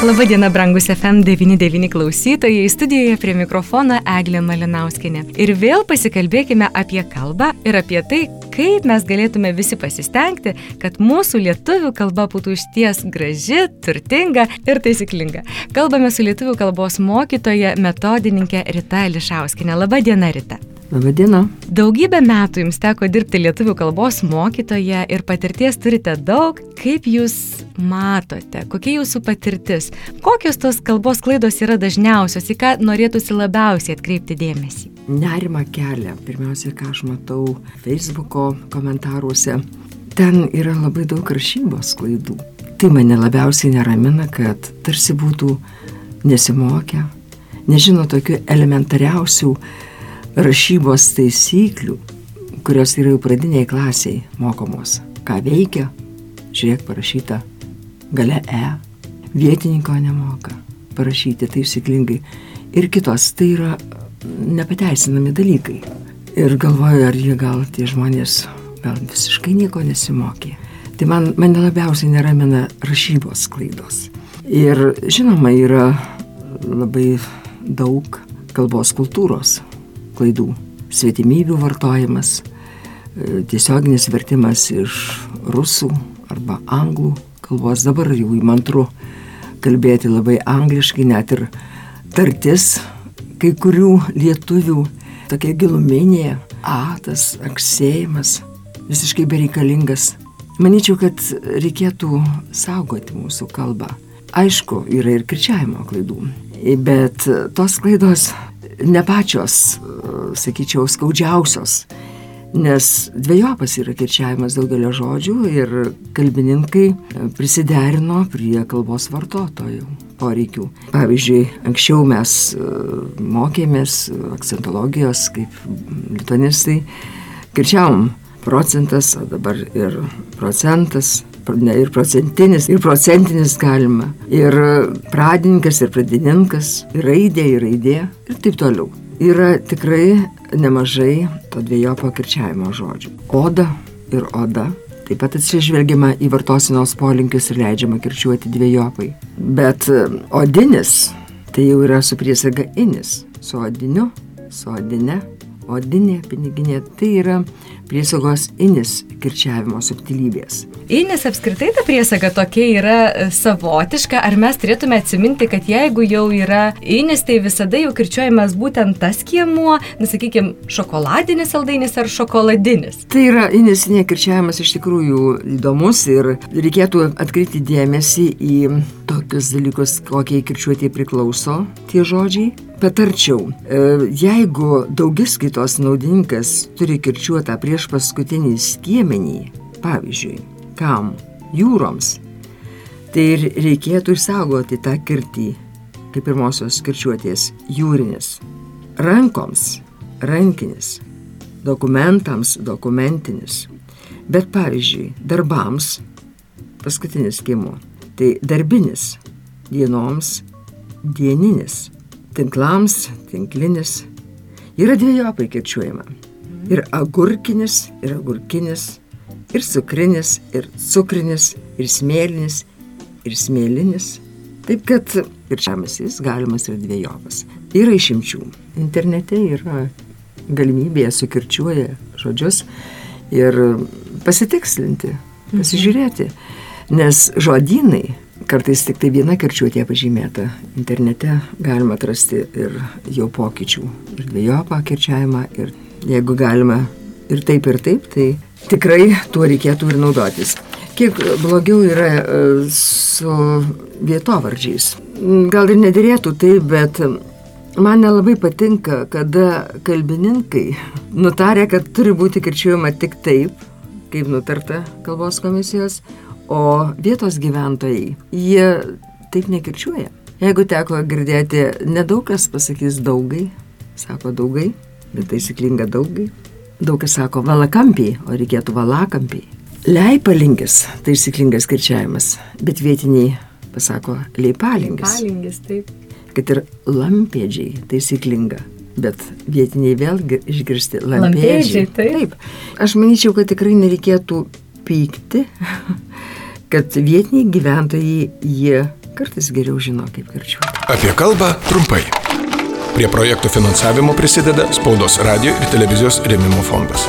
Labadiena, brangus FM99 klausytojai, studijoje prie mikrofono Eglė Malinauskinė. Ir vėl pasikalbėkime apie kalbą ir apie tai, kaip mes galėtume visi pasistengti, kad mūsų lietuvių kalba būtų išties graži, turtinga ir taisyklinga. Kalbame su lietuvių kalbos mokytoja, metodininkė Rita Lišauskinė. Labadiena, Rita. Labadiena. Daugybę metų jums teko dirbti lietuvių kalbos mokytoje ir patirties turite daug. Kaip jūs matote, kokia jūsų patirtis, kokios tos kalbos klaidos yra dažniausios, į ką norėtųsi labiausiai atkreipti dėmesį? Nerima kelia. Pirmiausia, ką aš matau Facebook'o komentaruose. Ten yra labai daug rašybos klaidų. Tai mane labiausiai neramina, kad tarsi būtų nesimokę, nežino tokių elementariausių rašybos taisyklių, kurios yra jau pradiniai klasiai mokomos. Ką veikia, žiūrėk parašyta gale E, vietininko nemoka parašyti taisyklingai. Ir kitos tai yra nepateisinami dalykai. Ir galvoju, ar jie gal tie žmonės gal visiškai nieko nesimokė. Tai man, mane labiausiai neramina rašybos klaidos. Ir žinoma, yra labai daug kalbos kultūros klaidų. Svetimybių vartojimas, e, tiesioginis vertimas iš rusų arba anglų kalbos. Dabar jau įmantru kalbėti labai angliškai, net ir tartis kai kurių lietuvių tokia giluminė, a, tas aksėjimas visiškai bereikalingas. Manyčiau, kad reikėtų saugoti mūsų kalbą. Aišku, yra ir kirčiavimo klaidų, bet tos klaidos ne pačios, sakyčiau, skaudžiausios, nes dviejopas yra kirčiavimas daugelio žodžių ir kalbininkai prisiderino prie kalbos vartotojų poreikių. Pavyzdžiui, anksčiau mes mokėmės akcentologijos kaip lituanistai, kirčiavom procentas, o dabar ir procentas, ne, ir procentinis, ir procentinis galima, ir pradininkas, ir pradininkas, ir raidė, ir raidė, ir taip toliau. Yra tikrai nemažai to dviejo pakirčiavimo žodžių. Oda ir oda. Taip pat atsižvelgiama į vartosinos polinkius ir leidžiama kirčiuoti dviejopai. Bet odinis tai jau yra su priesaga inis. Su odiniu, su odine, odinė piniginė. Tai yra priesagos inis kirčiavimo subtilybės. Inis apskritai ta priesaga tokia yra savotiška, ar mes turėtume atsiminti, kad jeigu jau yra inis, tai visada jau kirčiuojamas būtent tas kiemuo, nesakykime, šokoladinis saldainis ar šokoladinis. Tai yra inis nekirčiavimas iš tikrųjų įdomus ir reikėtų atkreipti dėmesį į tokius dalykus, kokie kirčiuotė priklauso tie žodžiai. Patarčiau, jeigu daugiskaitos naudininkas turi kirčiuotą prieš paskutinį skiemenį, pavyzdžiui, kam? Jūroms. Tai ir reikėtų išsaugoti tą kirtį, kaip pirmosios kirčiuotės jūrinis. Rankoms rankinis, dokumentams dokumentinis. Bet pavyzdžiui, darbams paskutinis skimo. Tai darbinis, dienoms dieninis, tinklams tinklinis. Yra dviejopai kirčiuojama. Ir agurkinis, ir agurkinis, ir cukrinis, ir cukrinis, ir smėlinis, ir smėlinis. Taip kad kirčiavimas jis galimas ir dviejopas. Yra išimčių. Internete yra galimybė sukirčiuoja žodžius ir pasitikslinti, pasižiūrėti. Nes žodynai, kartais tik tai viena kirčiuotė pažymėta, internete galima atrasti ir jau pokyčių. Ir dviejopą kirčiavimą, ir jeigu galima ir taip, ir taip, tai tikrai tuo reikėtų ir naudotis. Kiek blogiau yra e, su vietovardžiais. Gal ir nedėrėtų taip, bet man nelabai patinka, kada kalbininkai nutarė, kad turi būti kirčiuojama tik taip, kaip nutarta kalbos komisijos, o vietos gyventojai, jie taip nekirčiuoja. Jeigu teko girdėti, nedaug kas pasakys daugai, sako daugai, bet taisyklinga daugai. Daug kas sako valakampiai, o reikėtų valakampiai. Leipalinkis, taisyklingas kirčiavimas, bet vietiniai pasako leipalinkis. Leipalinkis, taip. Kad ir lampėdžiai, taisyklinga. Bet vietiniai vėl išgirsti lampėdžiai. Lampėdžiai, taip. taip. Aš manyčiau, kad tikrai nereikėtų pykti, kad vietiniai gyventojai jie kartais geriau žino, kaip kirčiuoti. Apie kalbą trumpai. Prie projektų finansavimo prisideda Spaudos radio ir televizijos rėmimo fondas.